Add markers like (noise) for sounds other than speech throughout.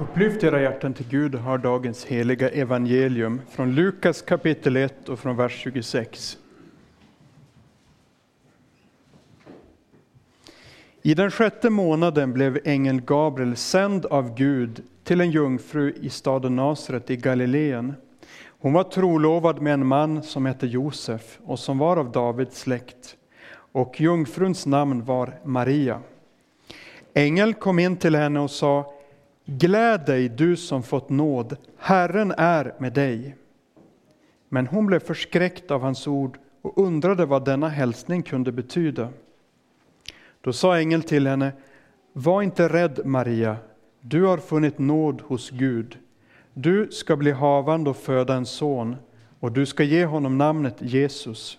Upplyft era hjärtan till Gud och hör dagens heliga evangelium från Lukas kapitel 1 och från vers 26. I den sjätte månaden blev ängeln Gabriel sänd av Gud till en jungfru i staden Nasaret i Galileen. Hon var trolovad med en man som hette Josef och som var av Davids släkt, och jungfruns namn var Maria. Ängeln kom in till henne och sa Gläd dig, du som fått nåd, Herren är med dig. Men hon blev förskräckt av hans ord och undrade vad denna hälsning kunde betyda. Då sa ängeln till henne, var inte rädd Maria, du har funnit nåd hos Gud. Du ska bli havande och föda en son, och du ska ge honom namnet Jesus.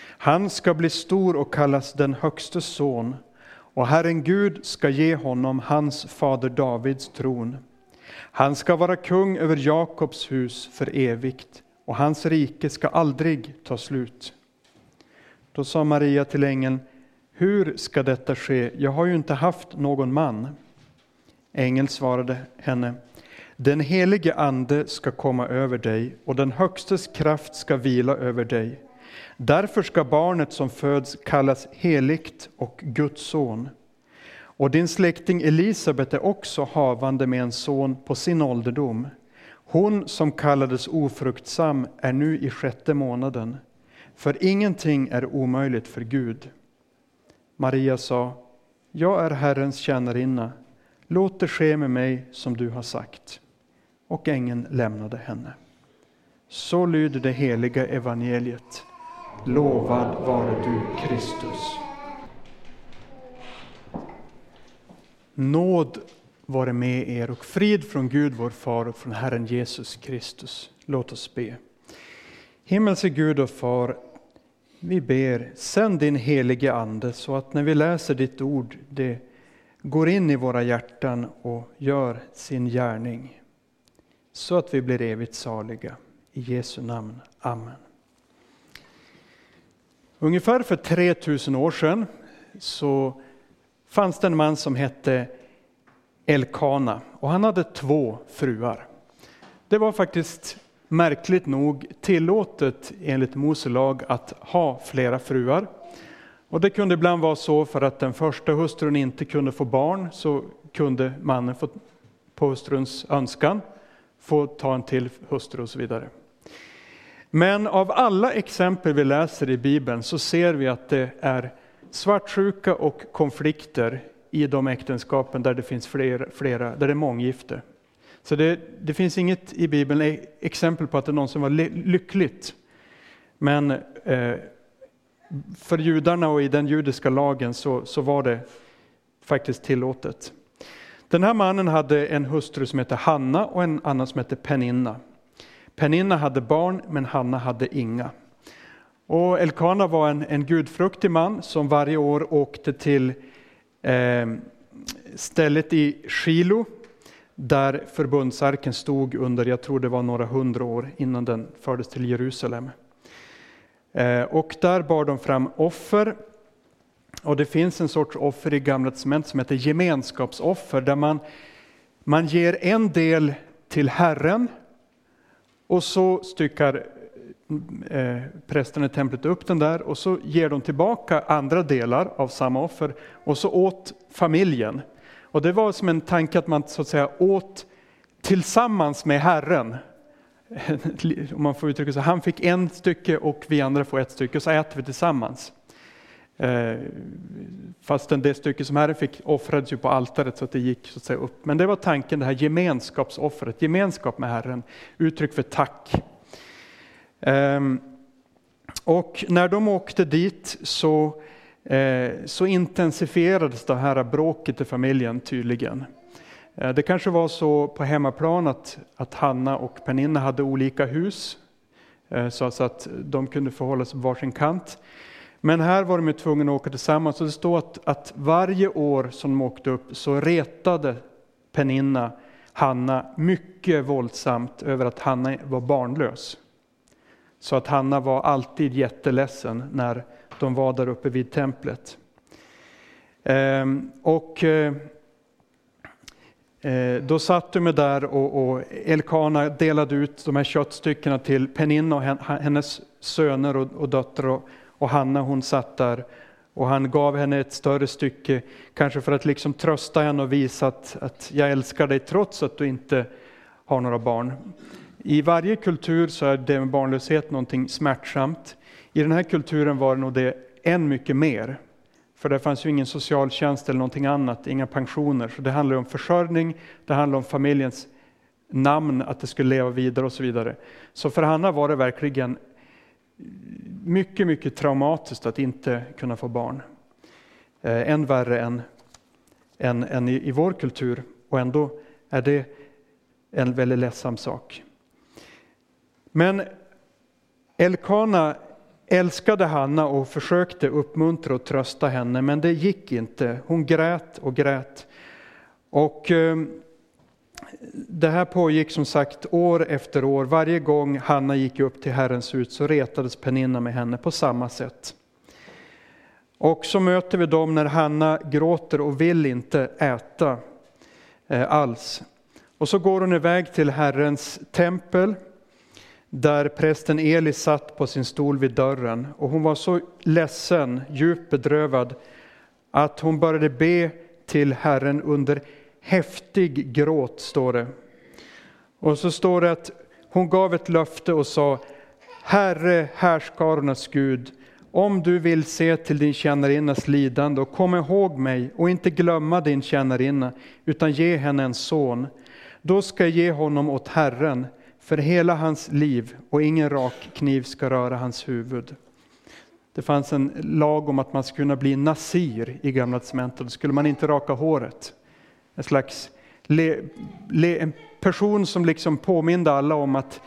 Han ska bli stor och kallas den högstes son, och Herren Gud ska ge honom hans fader Davids tron. Han ska vara kung över Jakobs hus för evigt, och hans rike ska aldrig ta slut. Då sa Maria till ängeln, hur ska detta ske? Jag har ju inte haft någon man. Ängeln svarade henne, den helige ande ska komma över dig och den högstes kraft ska vila över dig. Därför ska barnet som föds kallas heligt och Guds son. Och din släkting Elisabet är också havande med en son på sin ålderdom. Hon som kallades ofruktsam är nu i sjätte månaden, för ingenting är omöjligt för Gud. Maria sa, jag är Herrens tjänarinna, låt det ske med mig som du har sagt. Och ängeln lämnade henne. Så lyder det heliga evangeliet. Lovad vare du, Kristus. Nåd vare med er och frid från Gud vår far och från Herren Jesus Kristus. Låt oss be. Himmelske Gud och far, vi ber, sänd din helige Ande så att när vi läser ditt ord, det går in i våra hjärtan och gör sin gärning. Så att vi blir evigt saliga. I Jesu namn. Amen. Ungefär för 3000 år sedan så fanns det en man som hette Elkana och han hade två fruar. Det var faktiskt märkligt nog tillåtet enligt Mose lag att ha flera fruar. Och det kunde ibland vara så för att den första hustrun inte kunde få barn så kunde mannen få, på hustruns önskan få ta en till hustru och så vidare. Men av alla exempel vi läser i Bibeln så ser vi att det är svartsjuka och konflikter i de äktenskapen där det finns flera, flera där det är månggifte. Så det, det, finns inget i Bibeln e- exempel på att det någonsin var lyckligt. Men eh, för judarna och i den judiska lagen så, så var det faktiskt tillåtet. Den här mannen hade en hustru som hette Hanna och en annan som hette Peninna. Peninna hade barn men Hanna hade inga. Och Elkana var en, en gudfruktig man som varje år åkte till eh, stället i Shilo där förbundsarken stod under, jag tror det var några hundra år innan den fördes till Jerusalem. Eh, och där bar de fram offer. Och det finns en sorts offer i Gamla testamentet som heter gemenskapsoffer, där man, man ger en del till Herren och så styckar eh, prästen i templet upp den där och så ger de tillbaka andra delar av samma offer och så åt familjen. Och det var som en tanke att man så att säga åt tillsammans med Herren. (laughs) Om man får uttrycka så. Han fick en stycke och vi andra får ett stycke, och så äter vi tillsammans. Eh, fastän det stycke som Herren fick offrades ju på altaret så att det gick så att säga upp. Men det var tanken, det här gemenskapsoffret, gemenskap med Herren, uttryck för tack. Ehm, och när de åkte dit så eh, så intensifierades det här bråket i familjen tydligen. Eh, det kanske var så på hemmaplan att, att Hanna och Pernilla hade olika hus, så att de kunde förhålla sig på varsin kant. Men här var de tvungna att åka tillsammans och det står att, att varje år som de åkte upp så retade Peninna Hanna mycket våldsamt över att Hanna var barnlös. Så att Hanna var alltid jätteledsen när de var där uppe vid templet. Ehm, och Eh, eh då satt de där och, och Elkana delade ut de här köttstyckena till Peninna och hennes söner och, och döttrar och, och Hanna hon satt där och han gav henne ett större stycke, kanske för att liksom trösta henne och visa att, att jag älskar dig trots att du inte har några barn. I varje kultur så är det med barnlöshet någonting smärtsamt. I den här kulturen var det nog det än mycket mer. För det fanns ju ingen socialtjänst eller någonting annat, inga pensioner. Så det handlar om försörjning, det handlar om familjens namn, att det skulle leva vidare och så vidare. Så för Hanna var det verkligen mycket, mycket traumatiskt att inte kunna få barn. Eh, än värre än, än, än i, i vår kultur och ändå är det en väldigt ledsam sak. Men Elkana älskade Hanna och försökte uppmuntra och trösta henne, men det gick inte. Hon grät och grät. Och eh, det här pågick som sagt år efter år. Varje gång Hanna gick upp till Herrens hus så retades Peninna med henne på samma sätt. Och så möter vi dem när Hanna gråter och vill inte äta eh, alls. Och så går hon iväg till Herrens tempel där prästen Eli satt på sin stol vid dörren och hon var så ledsen, djupt bedrövad att hon började be till Herren under häftig gråt, står det. Och så står det att hon gav ett löfte och sa Herre, härskarornas Gud, om du vill se till din tjänarinnas lidande och kom ihåg mig och inte glömma din tjänarinna, utan ge henne en son. Då ska jag ge honom åt Herren för hela hans liv och ingen rak kniv ska röra hans huvud. Det fanns en lag om att man skulle kunna bli nasir i Gamla testamentet, då skulle man inte raka håret en slags le, le, en person som liksom påminde alla om att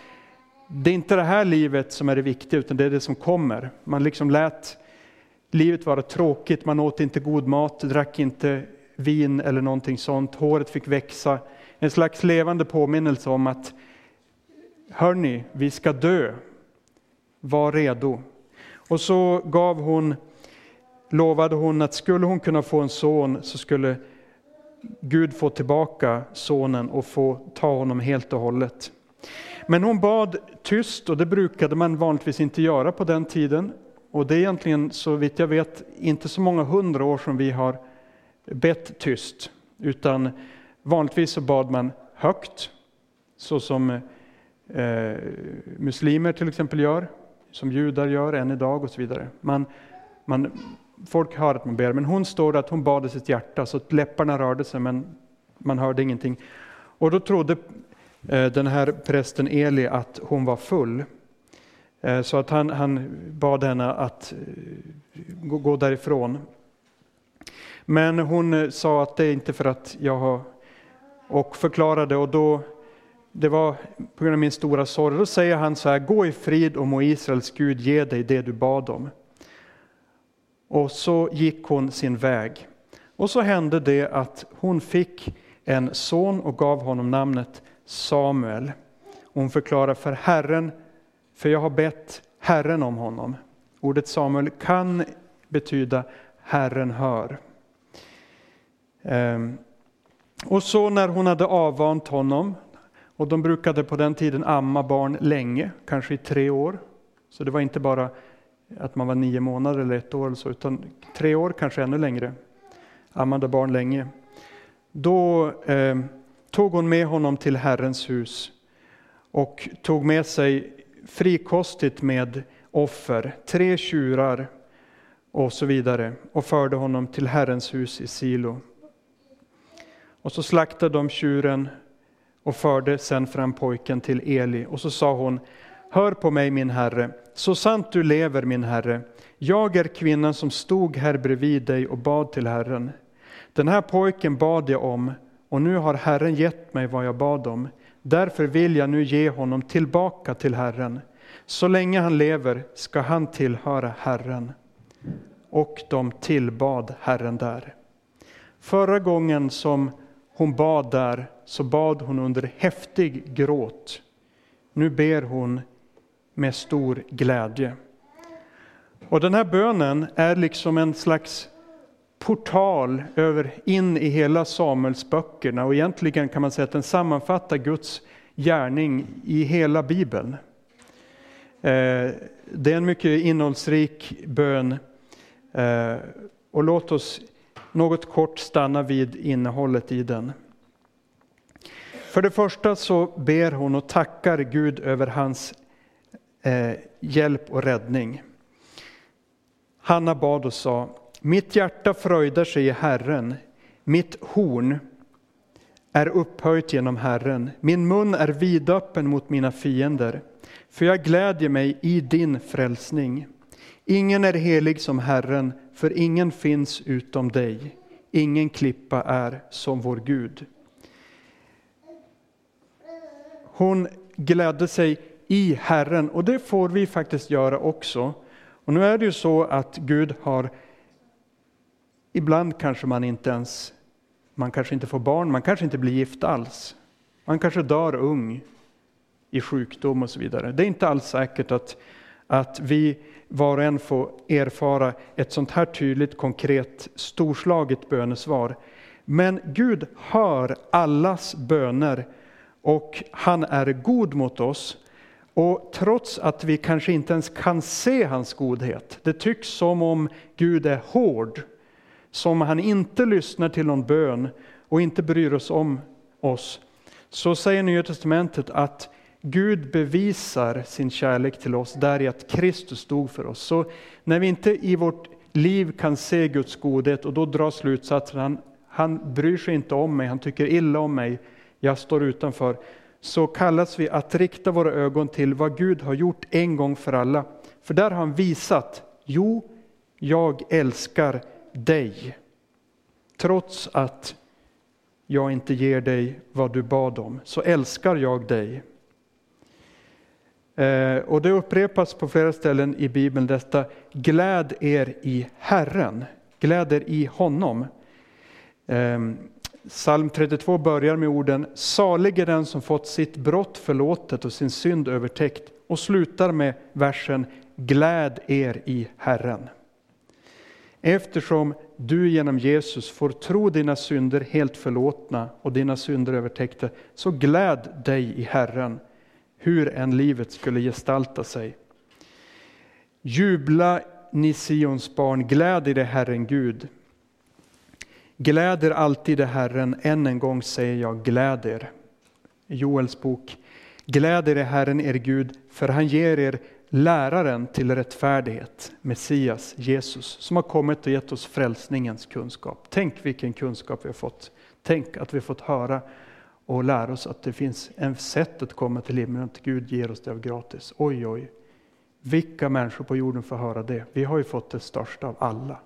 det är inte det här livet som är det viktiga, utan det är det som kommer. Man liksom lät livet vara tråkigt, man åt inte god mat, drack inte vin eller någonting sånt, håret fick växa. En slags levande påminnelse om att hörni, vi ska dö. Var redo. Och så gav hon, lovade hon att skulle hon kunna få en son så skulle Gud få tillbaka sonen och få ta honom helt och hållet. Men hon bad tyst och det brukade man vanligtvis inte göra på den tiden. Och det är egentligen så vitt jag vet inte så många hundra år som vi har bett tyst. Utan vanligtvis så bad man högt, så som eh, muslimer till exempel gör, som judar gör än idag och så vidare. Man, man folk hör att man ber, men hon står att hon bad i sitt hjärta, så att läpparna rörde sig, men man hörde ingenting. Och då trodde eh, den här prästen Eli att hon var full. Eh, så att han, han bad henne att eh, gå därifrån. Men hon sa att det är inte för att jag har... Och förklarade, och då, det var på grund av min stora sorg. Då säger han så här, gå i frid och må Israels Gud ge dig det du bad om. Och så gick hon sin väg. Och så hände det att hon fick en son och gav honom namnet Samuel. Hon förklarar för Herren, för jag har bett Herren om honom. Ordet Samuel kan betyda Herren hör. Ehm, och så när hon hade avvant honom, och de brukade på den tiden amma barn länge, kanske i tre år. Så det var inte bara att man var nio månader eller ett år eller så, utan tre år, kanske ännu längre. Ammade barn länge. Då eh, tog hon med honom till Herrens hus och tog med sig frikostigt med offer, tre tjurar och så vidare och förde honom till Herrens hus i Silo. Och så slaktade de tjuren och förde sen fram pojken till Eli och så sa hon Hör på mig min herre, så sant du lever min herre. Jag är kvinnan som stod här bredvid dig och bad till Herren. Den här pojken bad jag om och nu har Herren gett mig vad jag bad om. Därför vill jag nu ge honom tillbaka till Herren. Så länge han lever ska han tillhöra Herren. Och de tillbad Herren där. Förra gången som hon bad där så bad hon under häftig gråt. Nu ber hon med stor glädje. Och den här bönen är liksom en slags portal över in i hela Samuelsböckerna och egentligen kan man säga att den sammanfattar Guds gärning i hela Bibeln. Eh, det är en mycket innehållsrik bön eh, och låt oss något kort stanna vid innehållet i den. För det första så ber hon och tackar Gud över hans eh, hjälp och räddning. Hanna bad och sa, mitt hjärta fröjdar sig i Herren, mitt horn är upphöjt genom Herren, min mun är vidöppen mot mina fiender, för jag glädjer mig i din frälsning. Ingen är helig som Herren, för ingen finns utom dig. Ingen klippa är som vår Gud. Hon glädde sig i Herren och det får vi faktiskt göra också. Och nu är det ju så att Gud har, ibland kanske man inte ens, man kanske inte får barn, man kanske inte blir gift alls. Man kanske dör ung i sjukdom och så vidare. Det är inte alls säkert att, att vi var och en får erfara ett sånt här tydligt, konkret, storslaget bönesvar. Men Gud hör allas böner och han är god mot oss. Och trots att vi kanske inte ens kan se hans godhet, det tycks som om Gud är hård, som han inte lyssnar till någon bön och inte bryr oss om oss, så säger Nya Testamentet att Gud bevisar sin kärlek till oss där i att Kristus dog för oss. Så när vi inte i vårt liv kan se Guds godhet och då drar slutsatsen, han, han bryr sig inte om mig, han tycker illa om mig, jag står utanför, så kallas vi att rikta våra ögon till vad Gud har gjort en gång för alla. För där har han visat, jo, jag älskar dig. Trots att jag inte ger dig vad du bad om, så älskar jag dig. Eh, och det upprepas på flera ställen i Bibeln detta, gläd er i Herren, gläd er i honom. Ehm, Psalm 32 börjar med orden Salig är den som fått sitt brott förlåtet och sin synd övertäckt och slutar med versen Gläd er i Herren. Eftersom du genom Jesus får tro dina synder helt förlåtna och dina synder övertäckta, så gläd dig i Herren, hur än livet skulle gestalta sig. Jubla ni Sions barn, gläd er i Herren Gud. Gläder alltid i Herren, än en gång säger jag gläder. Joels bok. Gläder i Herren er Gud, för han ger er läraren till rättfärdighet, Messias, Jesus, som har kommit och gett oss frälsningens kunskap. Tänk vilken kunskap vi har fått. Tänk att vi har fått höra och lära oss att det finns ett sätt att komma till himlen, att Gud ger oss det av gratis. Oj, oj. Vilka människor på jorden får höra det? Vi har ju fått det största av alla.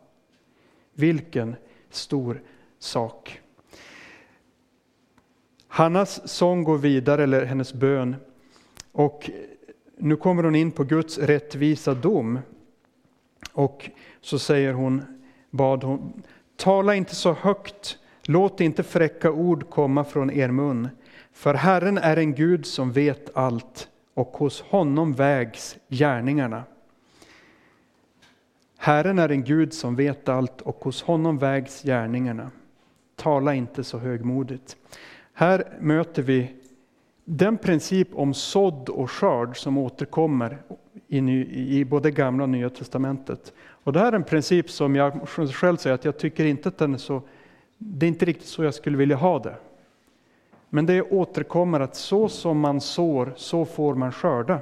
Vilken stor sak. Hannas sång går vidare, eller hennes bön. Och nu kommer hon in på Guds rättvisa dom. Och så säger hon, bad hon, tala inte så högt, låt inte fräcka ord komma från er mun. För Herren är en Gud som vet allt och hos honom vägs gärningarna. Herren är en Gud som vet allt och hos honom vägs gärningarna. Tala inte så högmodigt. Här möter vi den princip om sådd och skörd som återkommer i, både gamla och nya testamentet. Och det här är en princip som jag själv säger att jag tycker inte att den är så, det är inte riktigt så jag skulle vilja ha det. Men det återkommer att så som man sår, så får man skörda.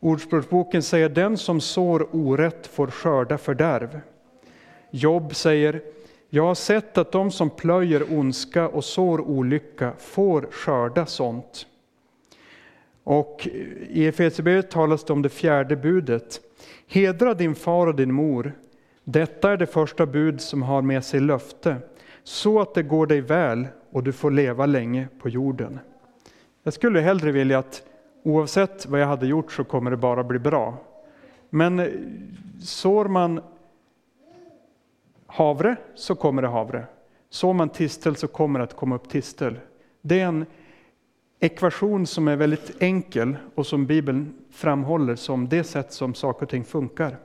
Ordspråksboken säger den som sår orätt får skörda fördärv. Jobb säger jag har sett att de som plöjer ondska och sår olycka får skörda sånt. Och i Efesierbrevet talas det om det fjärde budet. Hedra din far och din mor. Detta är det första bud som har med sig löfte, så att det går dig väl och du får leva länge på jorden. Jag skulle hellre vilja att Oavsett vad jag hade gjort så kommer det bara bli bra. Men eh, sår man havre så kommer det havre. Sår man tistel så kommer det att komma upp tistel. Det är en ekvation som är väldigt enkel och som Bibeln framhåller som det sätt som saker och ting funkar.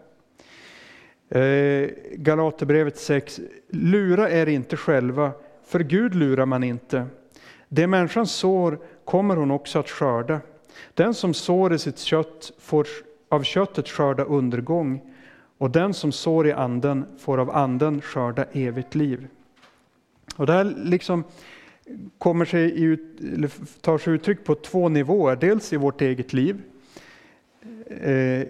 Eh, Galaterbrevet 6. Lura er inte själva, för Gud lurar man inte. Det människan sår kommer hon också att skörda. Den som sår i sitt kött får av köttet skörda undergång och den som sår i anden får av anden skörda evigt liv. Och det här liksom kommer sig ut, tar sig uttryck på två nivåer. Dels i vårt eget liv. Eh,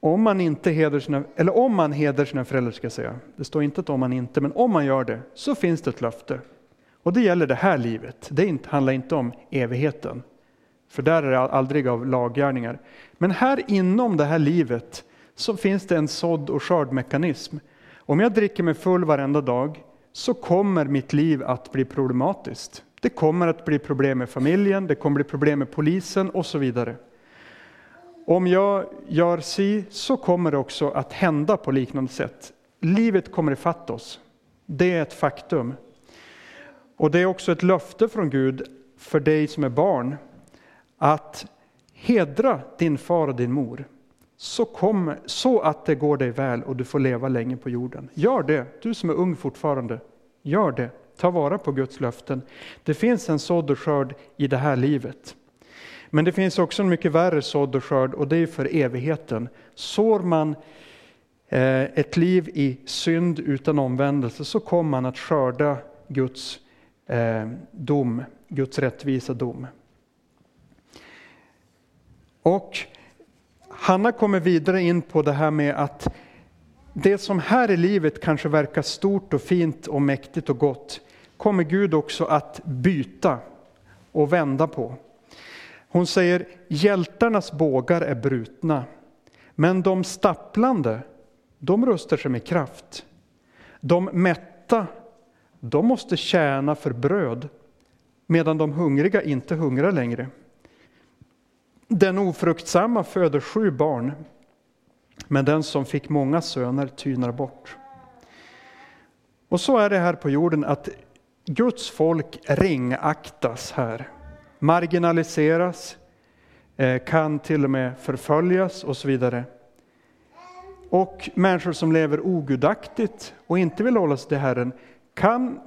om man inte hedrar sina, eller om man hedrar sina föräldrar ska jag säga. Det står inte att om man inte, men om man gör det så finns det ett löfte. Och det gäller det här livet. Det handlar inte om evigheten. För där är det aldrig av laggärningar. Men här inom det här livet så finns det en sådd och skördmekanism. Om jag dricker mig full varenda dag så kommer mitt liv att bli problematiskt. Det kommer att bli problem med familjen, det kommer bli problem med polisen och så vidare. Om jag gör si så kommer det också att hända på liknande sätt. Livet kommer ifatt oss. Det är ett faktum. Och det är också ett löfte från Gud för dig som är barn att hedra din far och din mor så, kom, så att det går dig väl och du får leva länge på jorden. Gör det, du som är ung fortfarande. Gör det, ta vara på Guds löften. Det finns en sådd och skörd i det här livet. Men det finns också en mycket värre sådd och skörd och det är för evigheten. Sår man eh, ett liv i synd utan omvändelse så kommer man att skörda Guds eh, dom, Guds rättvisa dom. Och Hanna kommer vidare in på det här med att det som här i livet kanske verkar stort och fint och mäktigt och gott kommer Gud också att byta och vända på. Hon säger hjältarnas bågar är brutna, men de stapplande, de rustar sig med kraft. De mätta, de måste tjäna för bröd, medan de hungriga inte hungrar längre. Den ofruktsamma föder sju barn, men den som fick många söner tynar bort. Och så är det här på jorden att Guds folk ringaktas här, marginaliseras, eh, kan till och med förföljas och så vidare. Och människor som lever ogudaktigt och inte vill hålla sig till Herren kan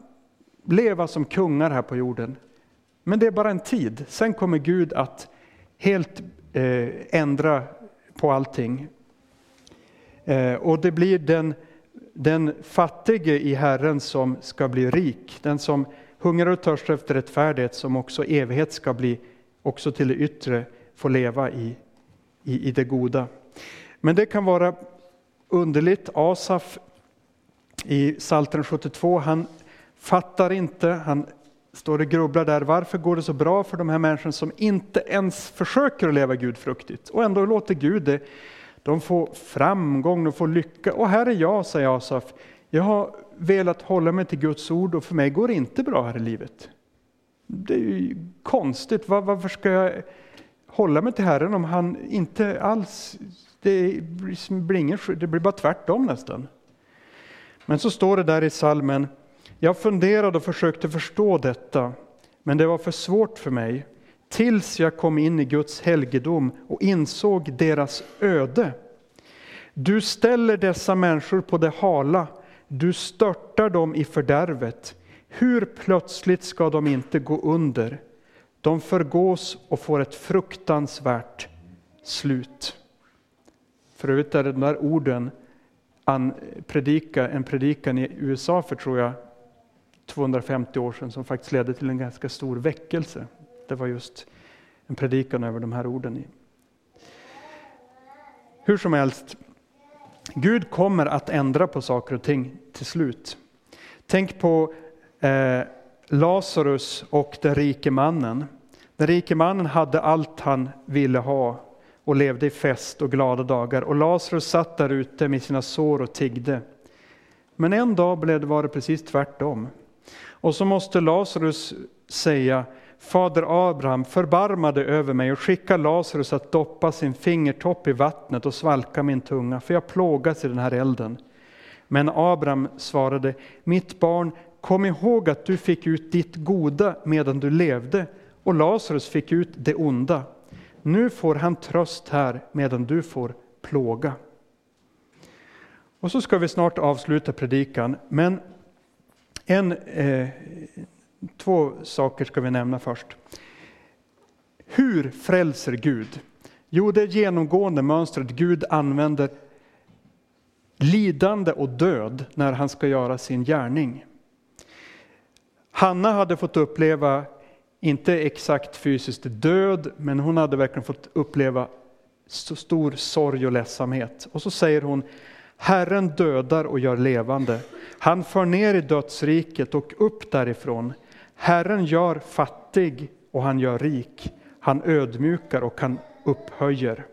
leva som kungar här på jorden. Men det är bara en tid, sen kommer Gud att helt eh, ändra på allting. Eh, och det blir den, den fattige i Herren som ska bli rik, den som hungrar och törstar efter rättfärdighet som också evighet ska bli, också till det yttre, få leva i, i, i det goda. Men det kan vara underligt. Asaf i Psaltaren 72, han fattar inte, han står och grubblar där, varför går det så bra för de här människorna som inte ens försöker att leva gudfruktigt och ändå låter Gud det. De får framgång, de får lycka. Och här är jag, säger Asaf. Jag har velat hålla mig till Guds ord och för mig går det inte bra här i livet. Det är ju konstigt, varför ska jag hålla mig till Herren om han inte alls, det blir, ingen, det blir bara tvärtom nästan. Men så står det där i salmen jag funderade och försökte förstå detta, men det var för svårt för mig tills jag kom in i Guds helgedom och insåg deras öde. Du ställer dessa människor på det hala, du störtar dem i fördärvet. Hur plötsligt ska de inte gå under? De förgås och får ett fruktansvärt slut. För övrigt är de där orden en predikan i USA för, tror jag, 250 år sedan som faktiskt ledde till en ganska stor väckelse. Det var just en predikan över de här orden. Hur som helst, Gud kommer att ändra på saker och ting till slut. Tänk på eh, Lazarus och den rike mannen. Den rike mannen hade allt han ville ha och levde i fest och glada dagar. Och Lazarus satt där ute med sina sår och tiggde. Men en dag blev det, var det precis tvärtom. Och så måste Lazarus säga, Fader Abraham, förbarma dig över mig och skicka Lazarus att doppa sin fingertopp i vattnet och svalka min tunga, för jag plågas i den här elden. Men Abraham svarade, mitt barn, kom ihåg att du fick ut ditt goda medan du levde och Lazarus fick ut det onda. Nu får han tröst här medan du får plåga. Och så ska vi snart avsluta predikan, men en, eh, två saker ska vi nämna först. Hur frälser Gud? Jo, det genomgående mönstret Gud använder lidande och död när han ska göra sin gärning. Hanna hade fått uppleva, inte exakt fysiskt död, men hon hade verkligen fått uppleva så stor sorg och ledsamhet. Och så säger hon, Herren dödar och gör levande. Han för ner i dödsriket och upp därifrån. Herren gör fattig och han gör rik. Han ödmjukar och han upphöjer.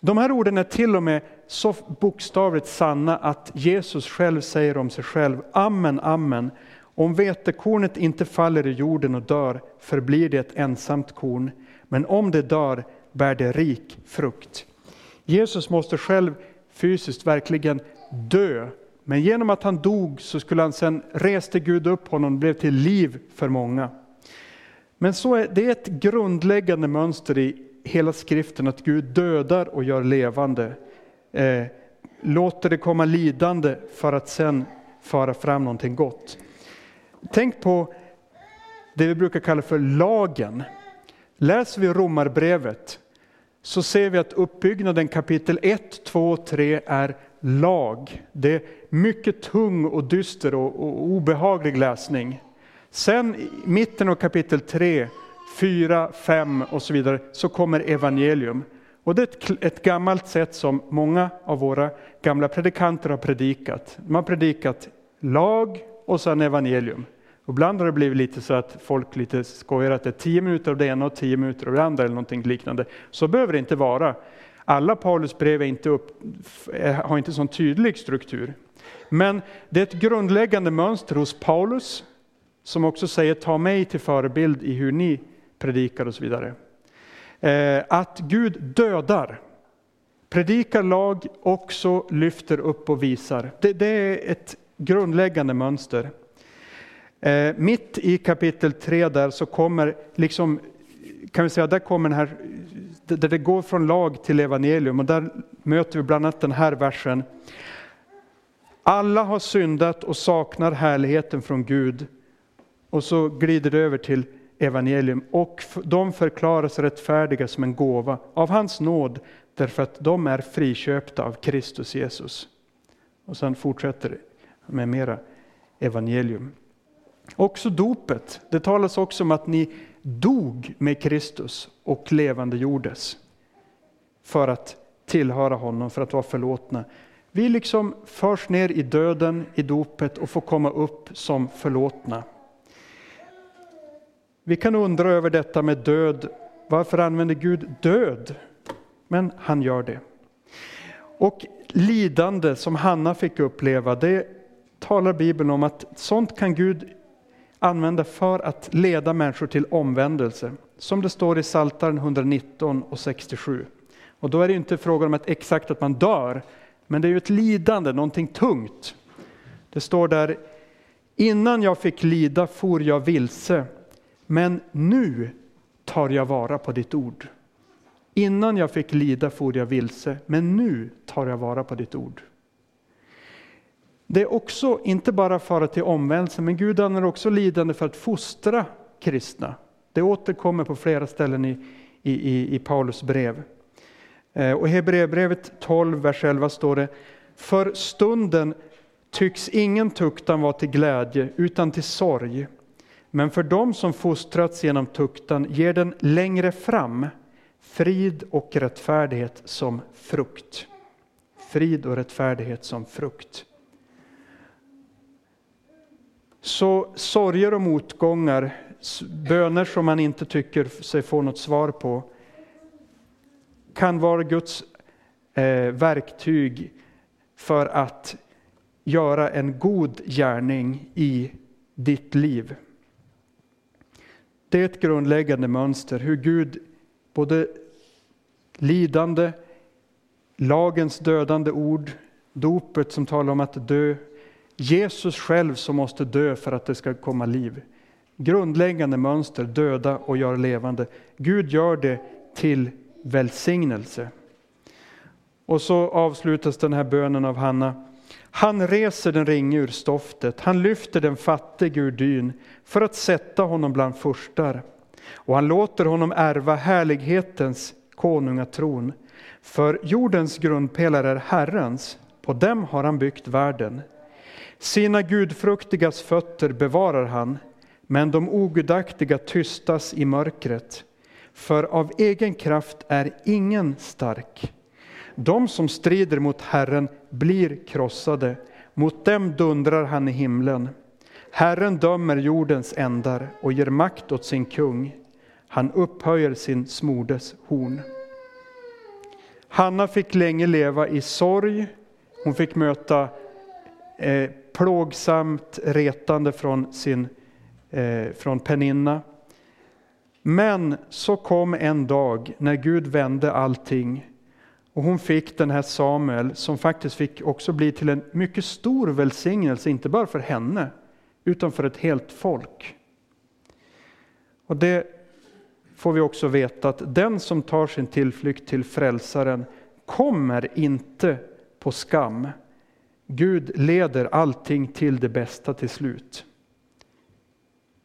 De här orden är till och med så bokstavligt sanna att Jesus själv säger om sig själv, Amen, amen. Om vetekornet inte faller i jorden och dör förblir det ett ensamt korn, men om det dör bär det rik frukt. Jesus måste själv fysiskt verkligen dö, men genom att han dog så skulle han sen reste Gud upp honom och blev till liv för många. Men så är, det är ett grundläggande mönster i hela skriften att Gud dödar och gör levande. Eh, låter det komma lidande för att sen föra fram någonting gott. Tänk på det vi brukar kalla för lagen. Läser vi Romarbrevet så ser vi att uppbyggnaden kapitel 1, 2 3 är lag. Det är mycket tung och dyster och, och obehaglig läsning. Sen i mitten av kapitel 3, 4, 5 och så vidare så kommer evangelium. Och det är ett, ett gammalt sätt som många av våra gamla predikanter har predikat. De har predikat lag och sen evangelium. Och ibland har det blivit lite så att folk lite skojar att det är tio minuter av det ena och tio minuter av det andra eller någonting liknande. Så behöver det inte vara. Alla Paulus brev är inte upp, har inte sån tydlig struktur. Men det är ett grundläggande mönster hos Paulus som också säger ta mig till förebild i hur ni predikar och så vidare. Eh, att Gud dödar, predikar lag, också lyfter upp och visar. Det, det är ett grundläggande mönster. Eh, mitt i kapitel 3 där så kommer, liksom, kan vi säga, där kommer den här, där det går från lag till evangelium och där möter vi bland annat den här versen. Alla har syndat och saknar härligheten från Gud. Och så glider det över till evangelium och de förklaras rättfärdiga som en gåva av hans nåd därför att de är friköpta av Kristus Jesus. Och sen fortsätter det med mera evangelium. Också dopet, det talas också om att ni dog med Kristus och levande gjordes för att tillhöra honom, för att vara förlåtna. Vi liksom förs ner i döden i dopet och får komma upp som förlåtna. Vi kan undra över detta med död. Varför använder Gud död? Men han gör det. Och lidande som Hanna fick uppleva, det talar Bibeln om att sånt kan Gud använda för att leda människor till omvändelse. Som det står i Psaltaren 119 och 67. Och då är det inte frågan om att exakt att man dör, men det är ju ett lidande, någonting tungt. Det står där, innan jag fick lida for jag vilse, men nu tar jag vara på ditt ord. Innan jag fick lida for jag vilse, men nu tar jag vara på ditt ord. Det är också inte bara fara till omvändelse, men Gud använder också lidande för att fostra kristna. Det återkommer på flera ställen i, i, i Paulus brev. Eh, och I Hebreerbrevet 12, vers 11 står det För stunden tycks ingen tuktan vara till glädje utan till sorg. Men för dem som fostrats genom tuktan ger den längre fram frid och rättfärdighet som frukt. Frid och rättfärdighet som frukt. Så sorger och motgångar, böner som man inte tycker sig få något svar på, kan vara Guds eh, verktyg för att göra en god gärning i ditt liv. Det är ett grundläggande mönster hur Gud både lidande, lagens dödande ord, dopet som talar om att dö, Jesus själv som måste dö för att det ska komma liv. Grundläggande mönster, döda och göra levande. Gud gör det till välsignelse. Och så avslutas den här bönen av Hanna. Han reser den ringe ur stoftet, han lyfter den fattige ur dyn för att sätta honom bland furstar. Och han låter honom ärva härlighetens konungatron. För jordens grundpelare är Herrens, på dem har han byggt världen. Sina gudfruktigas fötter bevarar han, men de ogudaktiga tystas i mörkret. För av egen kraft är ingen stark. De som strider mot Herren blir krossade, mot dem dundrar han i himlen. Herren dömer jordens ändar och ger makt åt sin kung. Han upphöjer sin smordes horn. Hanna fick länge leva i sorg. Hon fick möta eh, plågsamt retande från, sin, eh, från Peninna. Men så kom en dag när Gud vände allting och hon fick den här Samuel som faktiskt fick också bli till en mycket stor välsignelse, inte bara för henne utan för ett helt folk. Och det får vi också veta att den som tar sin tillflykt till frälsaren kommer inte på skam. Gud leder allting till det bästa till slut.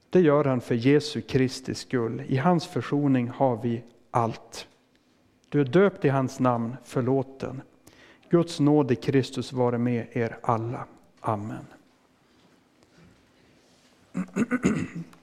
Det gör han för Jesu Kristi skull. I hans försoning har vi allt. Du är döpt i hans namn, förlåten. Guds nåd i Kristus vare med er alla. Amen. (clears throat)